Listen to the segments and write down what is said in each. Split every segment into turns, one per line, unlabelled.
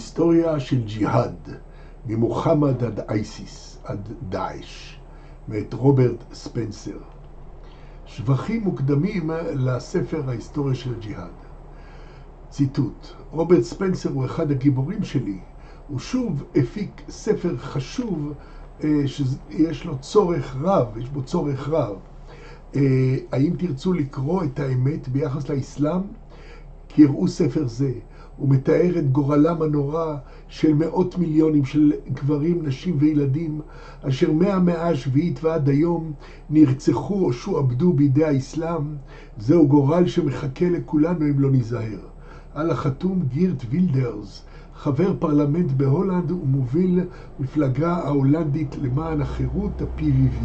היסטוריה של ג'יהאד, ממוחמד עד אייסיס, עד דאעש, מאת רוברט ספנסר. שבחים מוקדמים לספר ההיסטוריה של ג'יהאד. ציטוט: רוברט ספנסר הוא אחד הגיבורים שלי. הוא שוב הפיק ספר חשוב אה, שיש לו צורך רב, יש בו צורך רב. אה, האם תרצו לקרוא את האמת ביחס לאסלאם? קראו ספר זה. הוא מתאר את גורלם הנורא של מאות מיליונים של גברים, נשים וילדים, אשר מהמאה השביעית ועד היום נרצחו או שועבדו בידי האסלאם. זהו גורל שמחכה לכולנו אם לא ניזהר. על החתום גירט וילדרס, חבר פרלמנט בהולנד ומוביל מפלגה ההולנדית למען החירות, ה-PVV.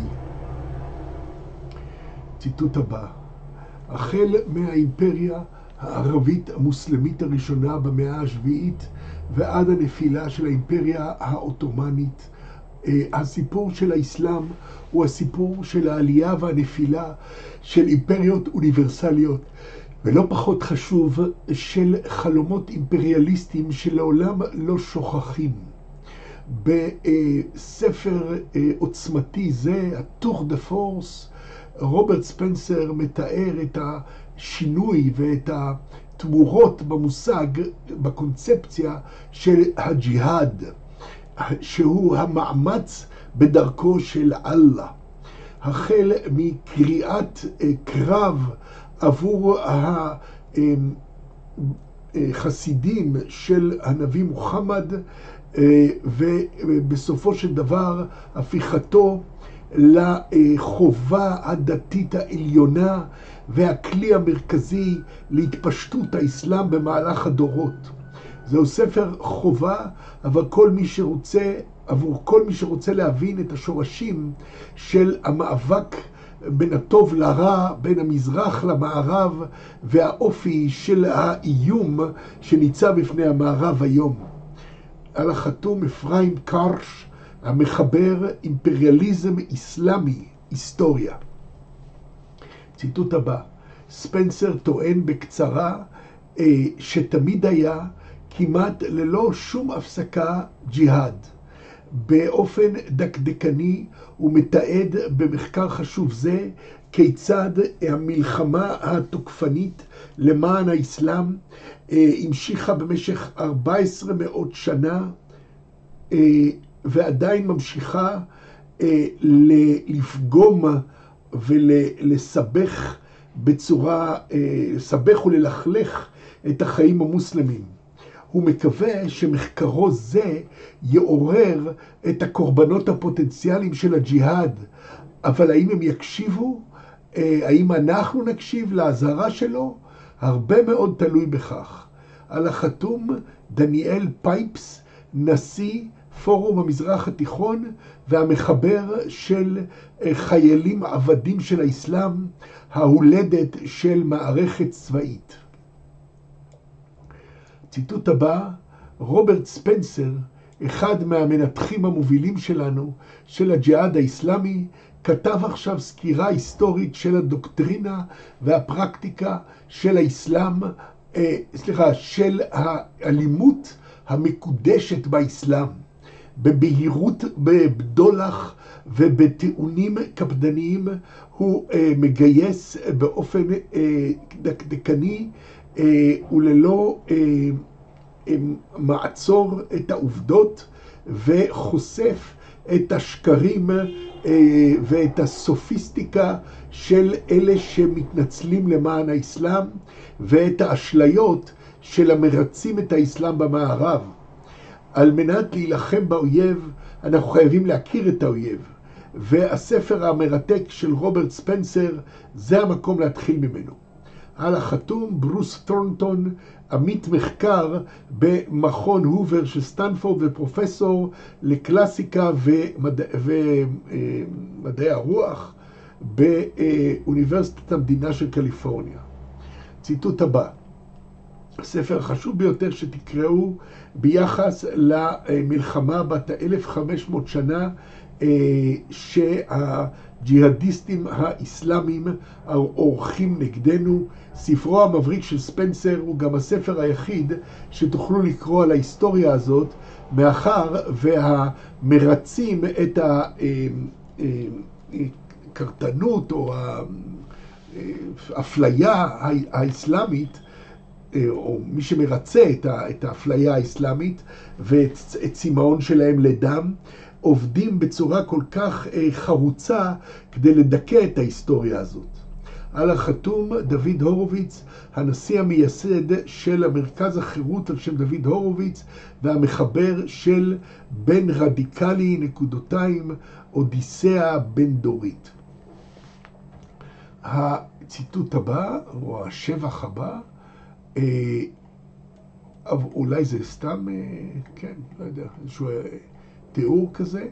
ציטוט הבא: החל מהאימפריה הערבית המוסלמית הראשונה במאה השביעית ועד הנפילה של האימפריה העות'מאנית. אה, הסיפור של האסלאם הוא הסיפור של העלייה והנפילה של אימפריות אוניברסליות, ולא פחות חשוב, של חלומות אימפריאליסטיים שלעולם לא שוכחים. בספר אה, עוצמתי זה, הטור דה פורס, רוברט ספנסר מתאר את השינוי ואת התמורות במושג, בקונספציה של הג'יהאד, שהוא המאמץ בדרכו של אללה. החל מקריאת אה, קרב עבור החסידים של הנביא מוחמד, אה, ובסופו של דבר הפיכתו לחובה הדתית העליונה והכלי המרכזי להתפשטות האסלאם במהלך הדורות. זהו ספר חובה, אבל כל מי שרוצה, עבור כל מי שרוצה להבין את השורשים של המאבק בין הטוב לרע, בין המזרח למערב, והאופי של האיום שניצב בפני המערב היום. על החתום אפרים קרש, המחבר אימפריאליזם אסלאמי, היסטוריה. ציטוט הבא, ספנסר טוען בקצרה אה, שתמיד היה כמעט ללא שום הפסקה ג'יהאד. באופן דקדקני הוא מתעד במחקר חשוב זה כיצד המלחמה התוקפנית למען האסלאם אה, המשיכה במשך 14 מאות שנה אה, ועדיין ממשיכה אה, לפגום ולסבך בצורה, לסבך וללכלך את החיים המוסלמים. הוא מקווה שמחקרו זה יעורר את הקורבנות הפוטנציאליים של הג'יהאד, אבל האם הם יקשיבו? האם אנחנו נקשיב לאזהרה שלו? הרבה מאוד תלוי בכך. על החתום דניאל פייפס, נשיא פורום המזרח התיכון והמחבר של חיילים עבדים של האסלאם, ההולדת של מערכת צבאית. ציטוט הבא, רוברט ספנסר, אחד מהמנתחים המובילים שלנו, של הג'יהאד האסלאמי, כתב עכשיו סקירה היסטורית של הדוקטרינה והפרקטיקה של האסלאם, אה, סליחה, של האלימות המקודשת באסלאם, בבהירות, בבדולח ובטיעונים קפדניים הוא אה, מגייס באופן אה, דקדקני אה, וללא מעצור את העובדות וחושף את השקרים ואת הסופיסטיקה של אלה שמתנצלים למען האסלאם ואת האשליות של המרצים את האסלאם במערב. על מנת להילחם באויב, אנחנו חייבים להכיר את האויב. והספר המרתק של רוברט ספנסר, זה המקום להתחיל ממנו. על החתום ברוס טורנטון, עמית מחקר במכון הובר של סטנפורד ופרופסור לקלאסיקה ומדעי ומד... הרוח באוניברסיטת המדינה של קליפורניה. ציטוט הבא, הספר החשוב ביותר שתקראו ביחס למלחמה בת ה-1500 שנה שהג'יהאדיסטים האיסלאמים עורכים נגדנו. ספרו המבריק של ספנסר הוא גם הספר היחיד שתוכלו לקרוא על ההיסטוריה הזאת, מאחר והמרצים את הקרטנות או האפליה האסלאמית או מי שמרצה את האפליה האסלאמית ואת צמאון שלהם לדם, עובדים בצורה כל כך אה, חרוצה כדי לדכא את ההיסטוריה הזאת. על החתום דוד הורוביץ, הנשיא המייסד של המרכז החירות על שם דוד הורוביץ והמחבר של בן רדיקלי נקודותיים אודיסאה בן דורית. הציטוט הבא, או השבח הבא, אה, אולי זה סתם, אה, כן, לא יודע, איזשהו אה, תיאור כזה,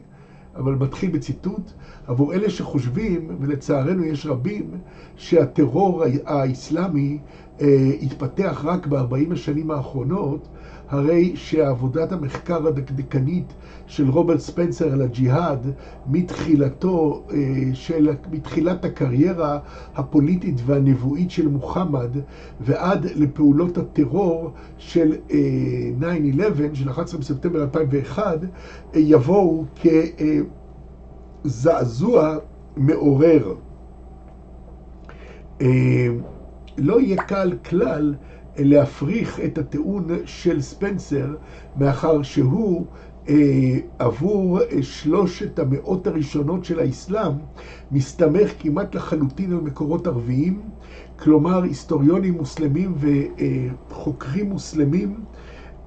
אבל מתחיל בציטוט. עבור אלה שחושבים, ולצערנו יש רבים, שהטרור האסלאמי התפתח רק ב-40 השנים האחרונות, הרי שעבודת המחקר הדקדקנית של רוברט ספנסר על הג'יהאד מתחילתו, אה, של, מתחילת הקריירה הפוליטית והנבואית של מוחמד ועד לפעולות הטרור של 9-11, אה, של 11 בספטמבר 2001, אה, יבואו כזעזוע מעורר. לא יהיה קל כלל להפריך את הטיעון של ספנסר, מאחר שהוא אה, עבור שלושת המאות הראשונות של האסלאם מסתמך כמעט לחלוטין על מקורות ערביים, כלומר היסטוריונים מוסלמים וחוקרים מוסלמים,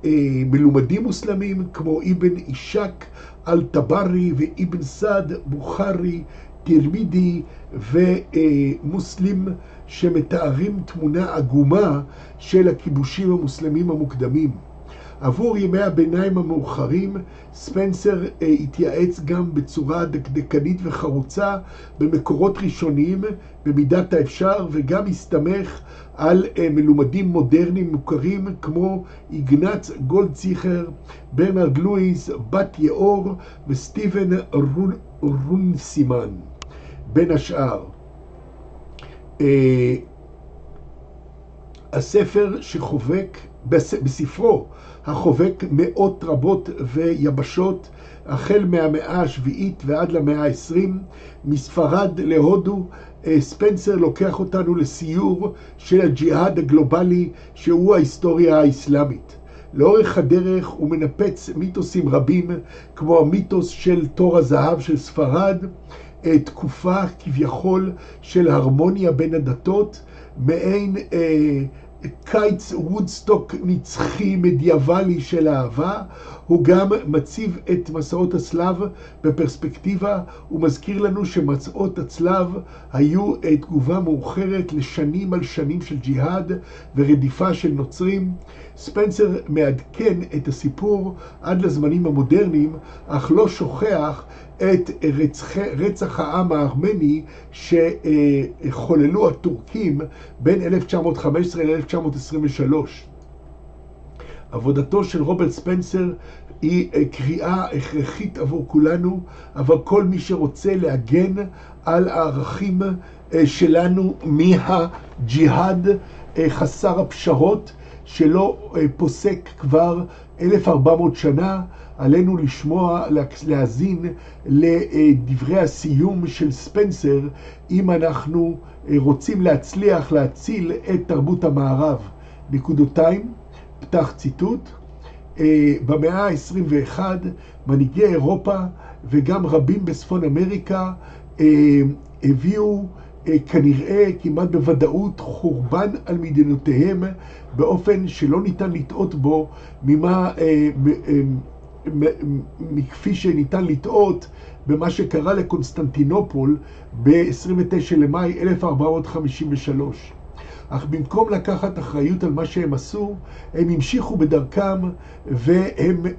אה, מלומדים מוסלמים כמו אבן אישק אל-טברי ואבן סעד בוכרי תרמידי ומוסלים שמתארים תמונה עגומה של הכיבושים המוסלמים המוקדמים. עבור ימי הביניים המאוחרים, ספנסר אה, התייעץ גם בצורה דקדקנית וחרוצה במקורות ראשוניים במידת האפשר, וגם הסתמך על אה, מלומדים מודרניים מוכרים כמו איגנץ גולדציכר, ברנרד לואיס, בת יאור וסטיבן רונסימן. בין השאר. אה, הספר שחובק, בספרו החובק מאות רבות ויבשות, החל מהמאה השביעית ועד למאה העשרים, מספרד להודו, אה, ספנסר לוקח אותנו לסיור של הג'יהאד הגלובלי שהוא ההיסטוריה האסלאמית. לאורך הדרך הוא מנפץ מיתוסים רבים, כמו המיתוס של תור הזהב של ספרד, תקופה כביכול של הרמוניה בין הדתות, מעין אה, קיץ וודסטוק נצחי מדיאבלי של אהבה, הוא גם מציב את מסעות הצלב בפרספקטיבה, הוא מזכיר לנו שמסעות הצלב היו אה, תגובה מאוחרת לשנים על שנים של ג'יהאד ורדיפה של נוצרים. ספנסר מעדכן את הסיפור עד לזמנים המודרניים, אך לא שוכח את רצח, רצח העם הארמני שחוללו הטורקים בין 1915 ל-1923. עבודתו של רוברט ספנסר היא קריאה הכרחית עבור כולנו, אבל כל מי שרוצה להגן על הערכים אה, שלנו מהג'יהאד אה, חסר הפשרות, שלא אה, פוסק כבר 1400 שנה, עלינו לשמוע, להאזין לדברי הסיום של ספנסר, אם אנחנו אה, רוצים להצליח להציל את תרבות המערב. נקודותיים, פתח ציטוט, אה, במאה ה-21 מנהיגי אירופה וגם רבים בצפון אמריקה הביאו כנראה כמעט בוודאות חורבן על מדינותיהם באופן שלא ניתן לטעות בו ממה, מכפי שניתן לראות במה שקרה לקונסטנטינופול ב-29 למאי 1453. אך במקום לקחת אחריות על מה שהם עשו, הם המשיכו בדרכם והם אה,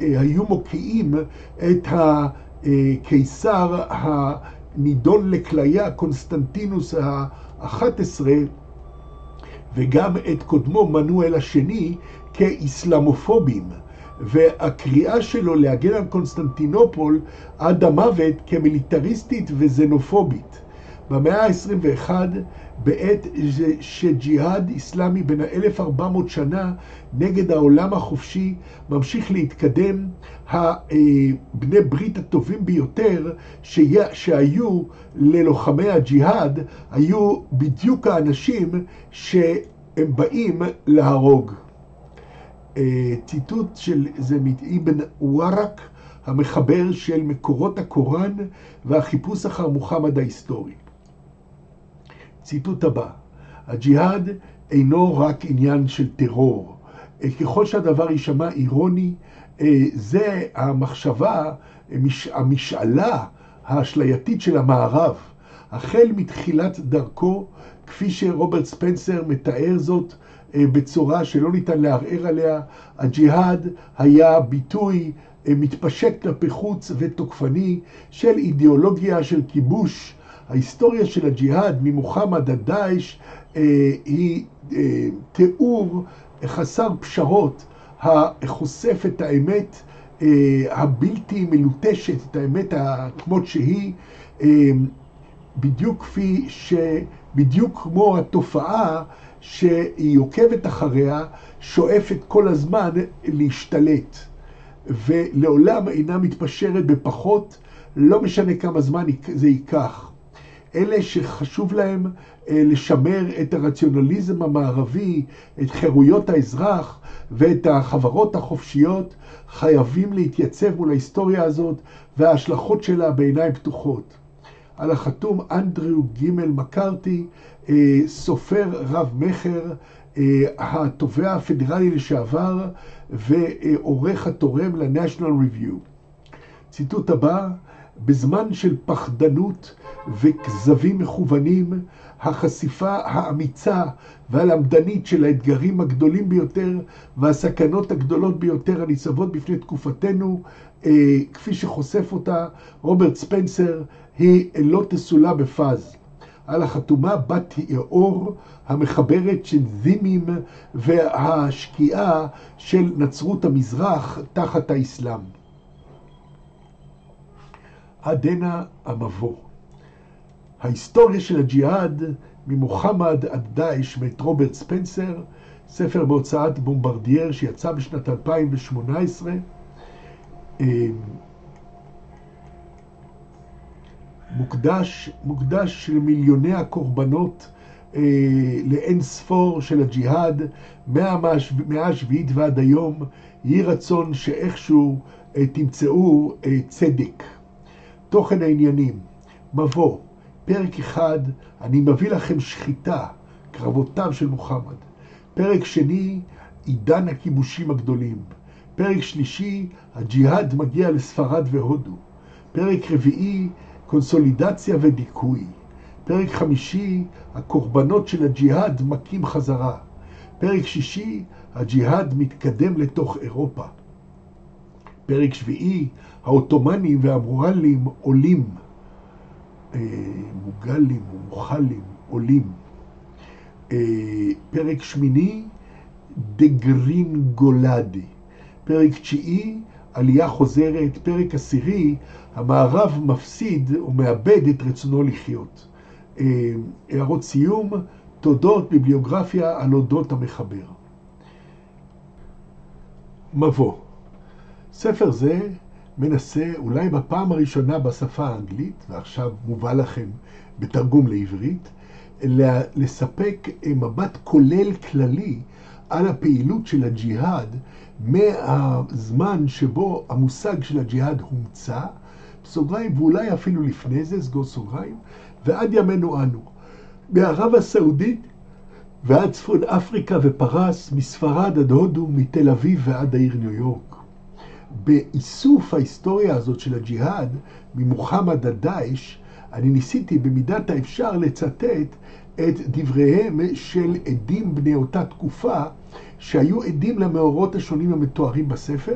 אה, היו מוקיעים את הקיסר הנידון לכליה, קונסטנטינוס ה-11, וגם את קודמו מנואל השני כאיסלאמופובים. והקריאה שלו להגן על קונסטנטינופול עד המוות כמיליטריסטית וזנופובית. במאה ה-21, בעת שג'יהאד איסלאמי בן ה-1400 שנה נגד העולם החופשי ממשיך להתקדם, הבני ברית הטובים ביותר שהיו ללוחמי הג'יהאד היו בדיוק האנשים שהם באים להרוג. ציטוט של זה מאבן ווארק, המחבר של מקורות הקוראן והחיפוש אחר מוחמד ההיסטורי. ציטוט הבא: הג'יהאד אינו רק עניין של טרור. ככל שהדבר יישמע אירוני, אה, זה המחשבה, המשאלה האשלייתית של המערב. החל מתחילת דרכו, כפי שרוברט ספנסר מתאר זאת בצורה שלא ניתן לערער עליה, הג'יהאד היה ביטוי מתפשט כלפי חוץ ותוקפני של אידיאולוגיה של כיבוש. ההיסטוריה של הג'יהאד ממוחמד עד דאעש אה, היא אה, תיאור חסר פשרות החושף את האמת אה, הבלתי מלוטשת, את האמת כמות שהיא, בדיוק כפי ש... בדיוק כמו התופעה שהיא עוקבת אחריה, שואפת כל הזמן להשתלט, ולעולם אינה מתפשרת בפחות, לא משנה כמה זמן זה ייקח. אלה שחשוב להם אה, לשמר את הרציונליזם המערבי, את חירויות האזרח ואת החברות החופשיות, חייבים להתייצב מול ההיסטוריה הזאת וההשלכות שלה בעיניים פתוחות. על החתום אנדרו גימל מקארתי, סופר רב-מכר, אה, התובע הפדרלי לשעבר ועורך התורם ל-National Review. ציטוט הבא, בזמן של פחדנות וכזבים מכוונים, החשיפה האמיצה והלמדנית של האתגרים הגדולים ביותר והסכנות הגדולות ביותר הניצבות בפני תקופתנו, אה, כפי שחושף אותה רוברט ספנסר, היא לא תסולא בפז. על החתומה בת יאור המחברת של זימים והשקיעה של נצרות המזרח תחת האסלאם. עד הנה המבוא. ההיסטוריה של הג'יהאד ממוחמד עד דאעש מאת רוברט ספנסר, ספר בהוצאת בומברדייר שיצא בשנת 2018. מוקדש, מוקדש למיליוני הקורבנות אה, לאין ספור של הג'יהאד מהמאה השביעית ועד היום. יהי רצון שאיכשהו אה, תמצאו אה, צדק. תוכן העניינים, מבוא, פרק אחד, אני מביא לכם שחיטה, קרבותיו של מוחמד. פרק שני, עידן הכיבושים הגדולים. פרק שלישי, הג'יהאד מגיע לספרד והודו. פרק רביעי, קונסולידציה ודיכוי. פרק חמישי, הקורבנות של הג'יהאד מכים חזרה. פרק שישי, הג'יהאד מתקדם לתוך אירופה. פרק שביעי, העות'מאנים והמורלים עולים. אה, מוגלים ומוחלים עולים. אה, פרק שמיני, דגרין גולדי. פרק תשיעי, עלייה חוזרת. פרק עשירי, המערב מפסיד ומאבד את רצונו לחיות. אה, הערות סיום, תודות ביבליוגרפיה על אודות המחבר. מבוא ספר זה מנסה, אולי בפעם הראשונה בשפה האנגלית, ועכשיו מובא לכם בתרגום לעברית, לספק מבט כולל כללי על הפעילות של הג'יהאד מהזמן שבו המושג של הג'יהאד הומצא, סוגריים, ואולי אפילו לפני זה, סגור סוגריים, ועד ימינו אנו. מערב הסעודית ועד צפון אפריקה ופרס, מספרד עד הודו, מתל אביב ועד העיר ניו יורק. באיסוף ההיסטוריה הזאת של הג'יהאד ממוחמד עד דאעש, אני ניסיתי במידת האפשר לצטט את דבריהם של עדים בני אותה תקופה, שהיו עדים למאורות השונים המתוארים בספר,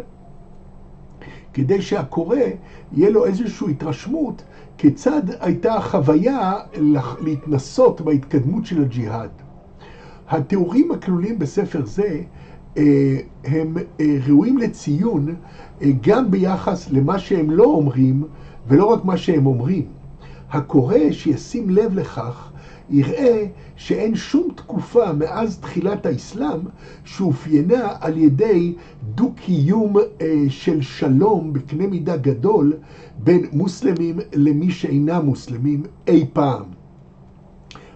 כדי שהקורא יהיה לו איזושהי התרשמות כיצד הייתה החוויה להתנסות בהתקדמות של הג'יהאד. התיאורים הכלולים בספר זה הם ראויים לציון גם ביחס למה שהם לא אומרים, ולא רק מה שהם אומרים. הקורא שישים לב לכך, יראה שאין שום תקופה מאז תחילת האסלאם שאופיינה על ידי דו-קיום של שלום בקנה מידה גדול בין מוסלמים למי שאינם מוסלמים אי פעם.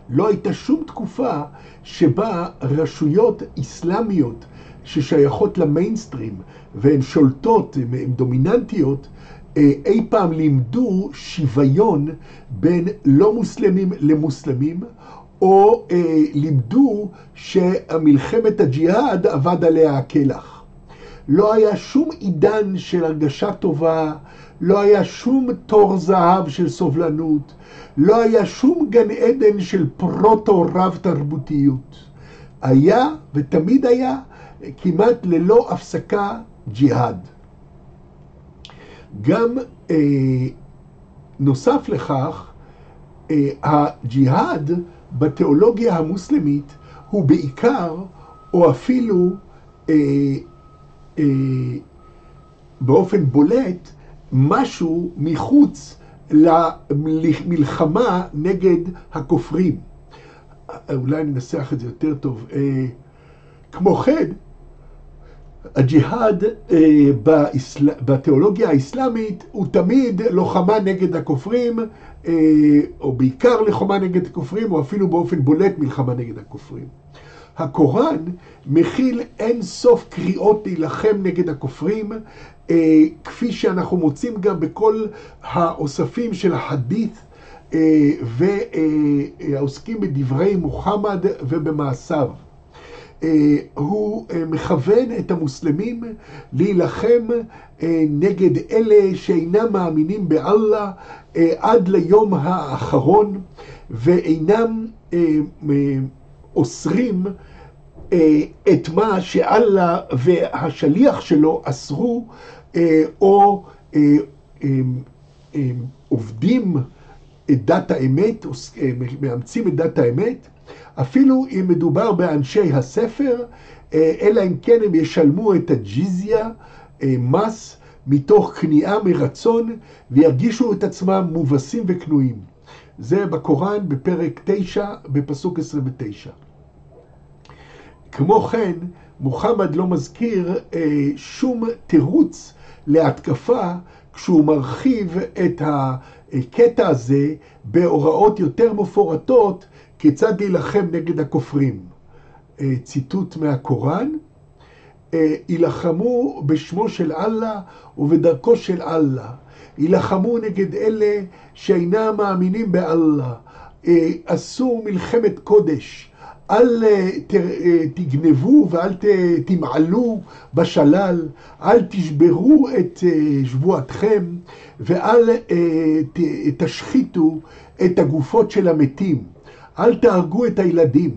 לא הייתה שום תקופה שבה רשויות אסלאמיות ששייכות למיינסטרים והן שולטות, הן דומיננטיות, אי פעם לימדו שוויון בין לא מוסלמים למוסלמים, או אה, לימדו שמלחמת הג'יהאד אבד עליה הקלח. לא היה שום עידן של הרגשה טובה, לא היה שום תור זהב של סובלנות, לא היה שום גן עדן של פרוטו רב תרבותיות. היה ותמיד היה כמעט ללא הפסקה ג'יהאד. גם אה, נוסף לכך, אה, הג'יהאד בתיאולוגיה המוסלמית הוא בעיקר, או אפילו אה, אה, באופן בולט, משהו מחוץ למלחמה נגד הכופרים. אולי ננסח את זה יותר טוב. אה, כמו כן, הג'יהאד אה, באסל... בתיאולוגיה האסלאמית הוא תמיד לוחמה נגד הכופרים, אה, או בעיקר לוחמה נגד הכופרים, או אפילו באופן בולט מלחמה נגד הכופרים. הקוראן מכיל אין סוף קריאות להילחם נגד הכופרים, אה, כפי שאנחנו מוצאים גם בכל האוספים של החדית אה, והעוסקים בדברי מוחמד ובמעשיו. אה, הוא מכוון את המוסלמים להילחם נגד אלה שאינם מאמינים באללה עד ליום האחרון ואינם אוסרים את מה שאללה והשליח שלו אסרו אה, או אה, אה, עובדים את דת האמת, מאמצים את דת האמת, אפילו אם מדובר באנשי הספר, אלא אם כן הם ישלמו את הג'יזיה, מס, מתוך כניעה מרצון, וירגישו את עצמם מובסים וכנועים. זה בקוראן בפרק 9, בפסוק 29. כמו כן, מוחמד לא מזכיר אה, שום תירוץ להתקפה כשהוא מרחיב את הקטע הזה בהוראות יותר מפורטות כיצד להילחם נגד הכופרים. אה, ציטוט מהקוראן, יילחמו אה, בשמו של אללה ובדרכו של אללה. יילחמו נגד אלה שאינם מאמינים באללה. אה, עשו מלחמת קודש. אל אה, אה, תגנבו ואל תמעלו בשלל, אל תשברו את אה, שבועתכם ואל תשחיתו את הגופות של המתים, אל תהרגו את הילדים.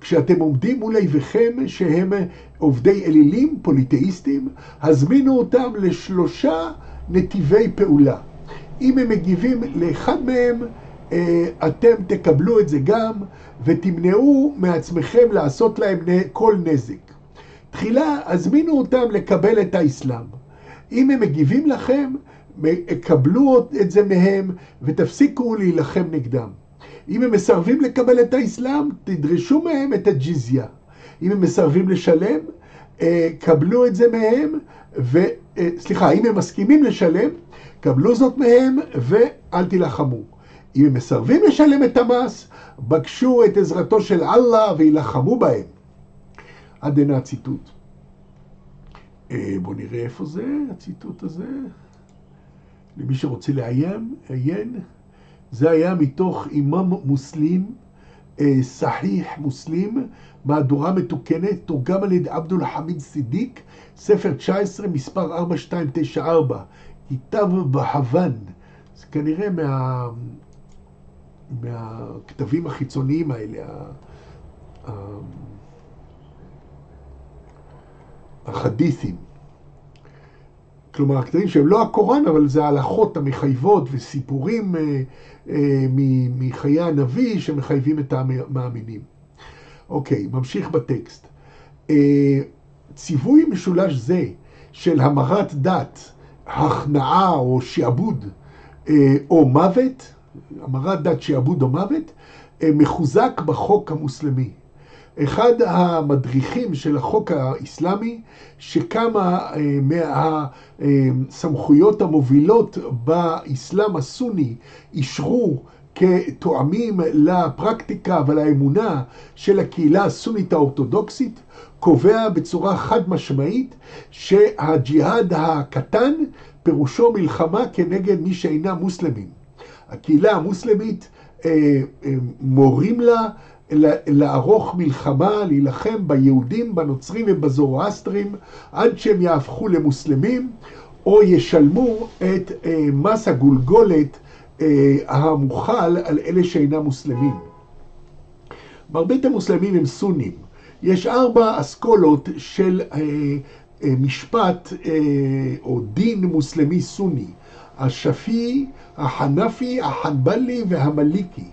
כשאתם עומדים מול אויביכם שהם עובדי אלילים, פוליטאיסטים, הזמינו אותם לשלושה נתיבי פעולה. אם הם מגיבים לאחד מהם, אתם תקבלו את זה גם, ותמנעו מעצמכם לעשות להם כל נזק. תחילה, הזמינו אותם לקבל את האסלאם. אם הם מגיבים לכם, קבלו את זה מהם, ותפסיקו להילחם נגדם. אם הם מסרבים לקבל את האסלאם, תדרשו מהם את הג'יזיה. אם הם מסרבים לשלם, אה, קבלו את זה מהם, ו... אה, סליחה, אם הם מסכימים לשלם, קבלו זאת מהם ואל תילחמו. אם הם מסרבים לשלם את המס, בקשו את עזרתו של אללה וילחמו בהם. עד הנה הציטוט. אה, בואו נראה איפה זה, הציטוט הזה. למי שרוצה לעיין, עיין. זה היה מתוך אימאם מוסלים, אה, סחיח מוסלים, מהדורה מתוקנת, תורגם על ידי עבדול חמיד סידיק, ספר 19, מספר 4294, כיתב בהוון. זה כנראה מה... מהכתבים החיצוניים האלה, החדית'ים. כלומר, הכתבים שהם לא הקוראן, אבל זה ההלכות המחייבות וסיפורים אה, אה, מחיי הנביא שמחייבים את המאמינים. אוקיי, ממשיך בטקסט. אה, ציווי משולש זה של המרת דת, הכנעה או שעבוד אה, או מוות, המרת דת, שעבוד או מוות, אה, מחוזק בחוק המוסלמי. אחד המדריכים של החוק האסלאמי, שכמה אה, מהסמכויות המובילות באסלאם הסוני אישרו כתואמים לפרקטיקה ולאמונה של הקהילה הסונית האורתודוקסית, קובע בצורה חד משמעית שהג'יהאד הקטן פירושו מלחמה כנגד מי שאינם מוסלמים. הקהילה המוסלמית אה, אה, מורים לה לערוך מלחמה, להילחם ביהודים, בנוצרים ובזורואסטרים עד שהם יהפכו למוסלמים או ישלמו את אה, מס הגולגולת המוכל על אלה שאינם מוסלמים. מרבית המוסלמים הם סונים. יש ארבע אסכולות של משפט או דין מוסלמי סוני. השפי, החנפי, החנבלי והמליקי.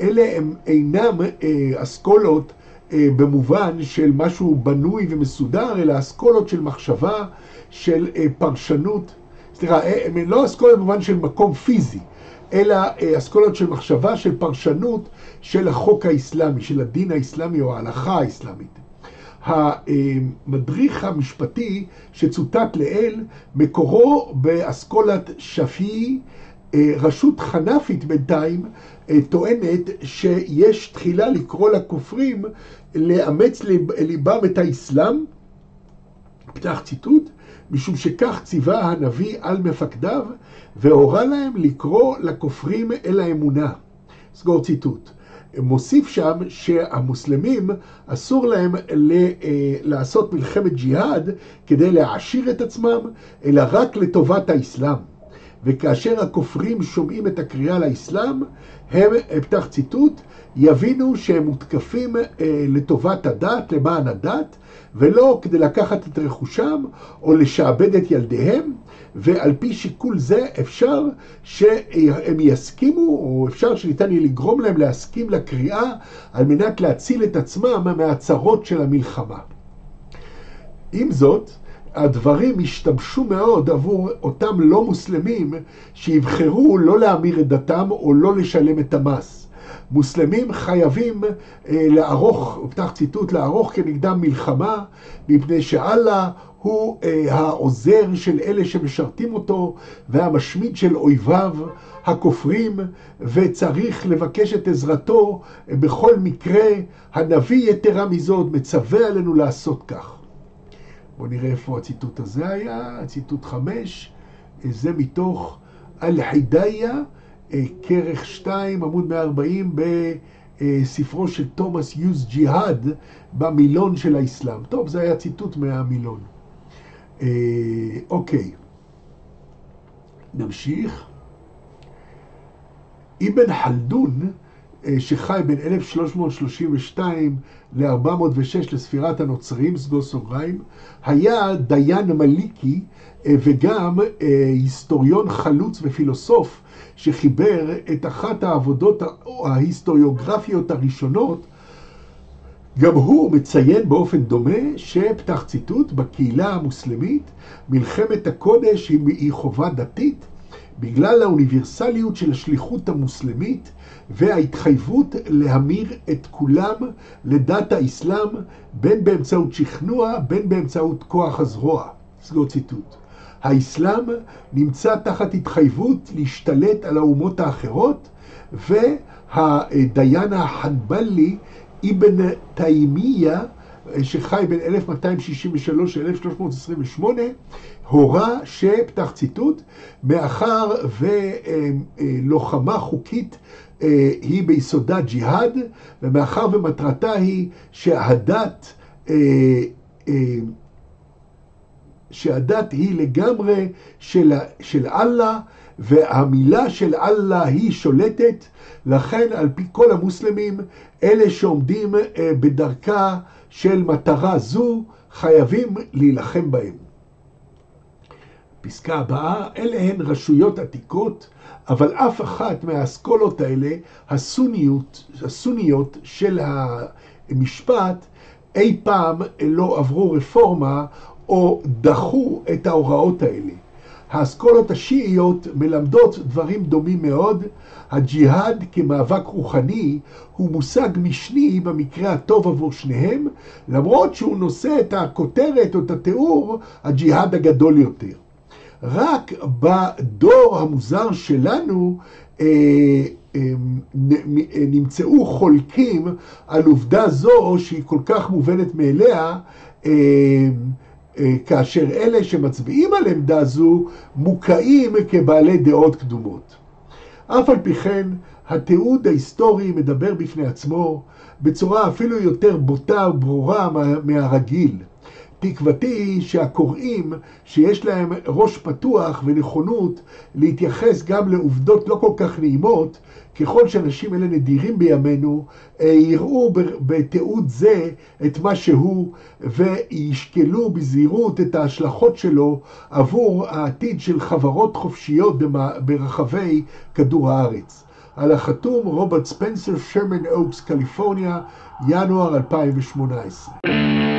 אלה הם אינם אה, אסכולות אה, במובן של משהו בנוי ומסודר, אלא אסכולות של מחשבה, של אה, פרשנות. סליחה, הם לא אסכולות במובן של מקום פיזי, אלא אסכולות של מחשבה, של פרשנות של החוק האסלאמי, של הדין האסלאמי או ההלכה האסלאמית. המדריך המשפטי שצוטט לעיל, מקורו באסכולת שפי, אה, רשות חנפית בינתיים אה, טוענת שיש תחילה לקרוא לכופרים לאמץ ליבם את האסלאם, פתח ציטוט, משום שכך ציווה הנביא על מפקדיו והורה להם לקרוא לכופרים אל האמונה. סגור ציטוט. מוסיף שם שהמוסלמים אסור להם אה, לעשות מלחמת ג'יהאד כדי להעשיר את עצמם, אלא רק לטובת האסלאם. וכאשר הכופרים שומעים את הקריאה לאסלאם, הם, פתח ציטוט, יבינו שהם מותקפים אה, לטובת הדת, למען הדת, ולא כדי לקחת את רכושם או לשעבד את ילדיהם, ועל פי שיקול זה אפשר שהם יסכימו, או אפשר שניתן יהיה לגרום להם להסכים לקריאה על מנת להציל את עצמם מהצרות של המלחמה. עם זאת, הדברים השתמשו מאוד עבור אותם לא מוסלמים שיבחרו לא להמיר את דתם או לא לשלם את המס. מוסלמים חייבים אה, לערוך, פתח ציטוט, לערוך כנגדם מלחמה, מפני שאללה הוא אה, העוזר של אלה שמשרתים אותו והמשמיד של אויביו הכופרים, וצריך לבקש את עזרתו אה, בכל מקרה. הנביא יתרה מזאת מצווה עלינו לעשות כך. בואו נראה איפה הציטוט הזה היה, ציטוט חמש, אה, זה מתוך אל-חידאיה, כרך 2, עמוד 140, בספרו של תומאס יוז ג'יהאד, במילון של האסלאם. טוב, זה היה ציטוט מהמילון. אה, אוקיי, נמשיך. אבן חלדון, שחי בין 1332 ל-406 לספירת הנוצרים, סגור סוגריים, היה דיין מליקי וגם היסטוריון חלוץ ופילוסוף שחיבר את אחת העבודות ההיסטוריוגרפיות הראשונות, גם הוא מציין באופן דומה שפתח ציטוט בקהילה המוסלמית מלחמת הקודש היא חובה דתית בגלל האוניברסליות של השליחות המוסלמית וההתחייבות להמיר את כולם לדת האסלאם בין באמצעות שכנוע בין באמצעות כוח הזרוע. סגור ציטוט. האסלאם נמצא תחת התחייבות להשתלט על האומות האחרות, והדיין החנבלי אבן תימיה, שחי בין 1263 ל-1328, הורה שפתח ציטוט, מאחר ולוחמה חוקית אה, היא ביסודה ג'יהאד, ומאחר ומטרתה היא שהדת אה, שהדת היא לגמרי של, של אללה, והמילה של אללה היא שולטת, לכן על פי כל המוסלמים, אלה שעומדים אה, בדרכה של מטרה זו, חייבים להילחם בהם. פסקה הבאה, אלה הן רשויות עתיקות, אבל אף אחת מהאסכולות האלה, הסוניות, הסוניות של המשפט, אי פעם לא עברו רפורמה או דחו את ההוראות האלה. האסכולות השיעיות מלמדות דברים דומים מאוד. הג'יהאד כמאבק רוחני הוא מושג משני במקרה הטוב עבור שניהם, למרות שהוא נושא את הכותרת או את התיאור, הג'יהאד הגדול יותר. רק בדור המוזר שלנו אה, אה, נמצאו חולקים על עובדה זו שהיא כל כך מובנת מאליה אה, אה, כאשר אלה שמצביעים על עמדה זו מוקעים כבעלי דעות קדומות. אף על פי כן, התיעוד ההיסטורי מדבר בפני עצמו בצורה אפילו יותר בוטה וברורה מהרגיל. תקוותי שהקוראים שיש להם ראש פתוח ונכונות להתייחס גם לעובדות לא כל כך נעימות, ככל שאנשים אלה נדירים בימינו, אה, יראו בתיעוד זה את מה שהוא וישקלו בזהירות את ההשלכות שלו עבור העתיד של חברות חופשיות ברחבי כדור הארץ. על החתום רוברט ספנסר, שרמן אוקס, קליפורניה, ינואר 2018.